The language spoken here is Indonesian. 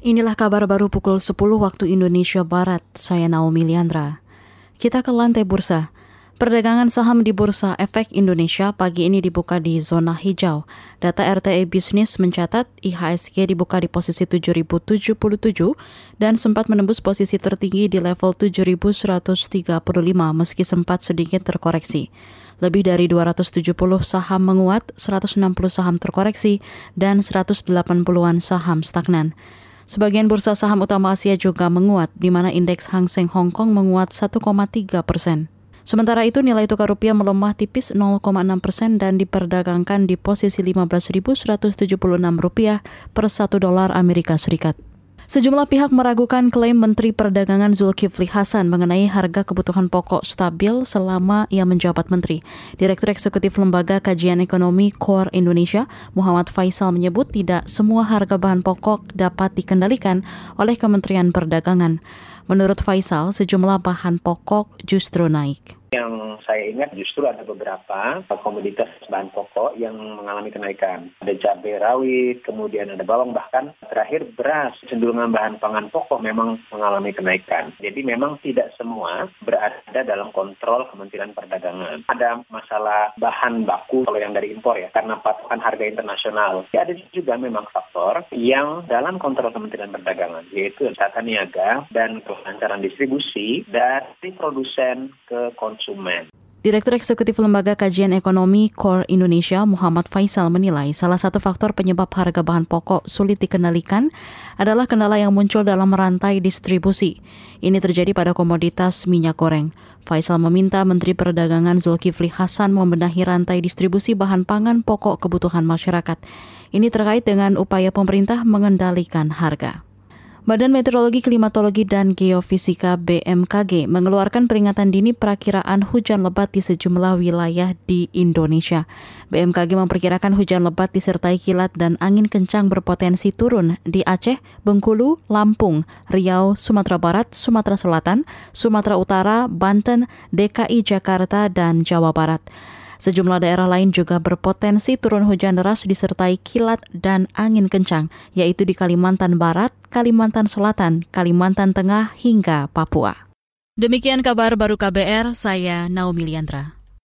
Inilah kabar baru pukul 10 waktu Indonesia Barat. Saya Naomi Liandra. Kita ke lantai bursa. Perdagangan saham di Bursa Efek Indonesia pagi ini dibuka di zona hijau. Data RTE Bisnis mencatat IHSG dibuka di posisi 7.077 dan sempat menembus posisi tertinggi di level 7.135 meski sempat sedikit terkoreksi. Lebih dari 270 saham menguat, 160 saham terkoreksi, dan 180-an saham stagnan. Sebagian bursa saham utama Asia juga menguat, di mana indeks Hang Seng Hong Kong menguat 1,3 persen. Sementara itu nilai tukar rupiah melemah tipis 0,6 persen dan diperdagangkan di posisi 15.176 rupiah per 1 dolar Amerika Serikat. Sejumlah pihak meragukan klaim Menteri Perdagangan Zulkifli Hasan mengenai harga kebutuhan pokok stabil selama ia menjabat menteri. Direktur Eksekutif Lembaga Kajian Ekonomi Core Indonesia, Muhammad Faisal menyebut tidak semua harga bahan pokok dapat dikendalikan oleh Kementerian Perdagangan. Menurut Faisal, sejumlah bahan pokok justru naik. Saya ingat justru ada beberapa komoditas bahan pokok yang mengalami kenaikan. Ada cabai rawit, kemudian ada bawang, bahkan terakhir beras. Cenderungan bahan pangan pokok memang mengalami kenaikan. Jadi memang tidak semua berada dalam kontrol Kementerian Perdagangan. Ada masalah bahan baku kalau yang dari impor ya, karena patokan harga internasional. Ya, ada juga memang faktor yang dalam kontrol Kementerian Perdagangan, yaitu tata niaga dan kelancaran distribusi dari produsen ke konsumen. Direktur Eksekutif Lembaga Kajian Ekonomi Core Indonesia Muhammad Faisal menilai salah satu faktor penyebab harga bahan pokok sulit dikendalikan adalah kendala yang muncul dalam rantai distribusi. Ini terjadi pada komoditas minyak goreng. Faisal meminta Menteri Perdagangan Zulkifli Hasan membenahi rantai distribusi bahan pangan pokok kebutuhan masyarakat. Ini terkait dengan upaya pemerintah mengendalikan harga. Badan Meteorologi, Klimatologi, dan Geofisika BMKG mengeluarkan peringatan dini perakiraan hujan lebat di sejumlah wilayah di Indonesia. BMKG memperkirakan hujan lebat disertai kilat dan angin kencang berpotensi turun di Aceh, Bengkulu, Lampung, Riau, Sumatera Barat, Sumatera Selatan, Sumatera Utara, Banten, DKI Jakarta, dan Jawa Barat. Sejumlah daerah lain juga berpotensi turun hujan deras disertai kilat dan angin kencang, yaitu di Kalimantan Barat, Kalimantan Selatan, Kalimantan Tengah, hingga Papua. Demikian kabar baru KBR, saya Naomi Liandra.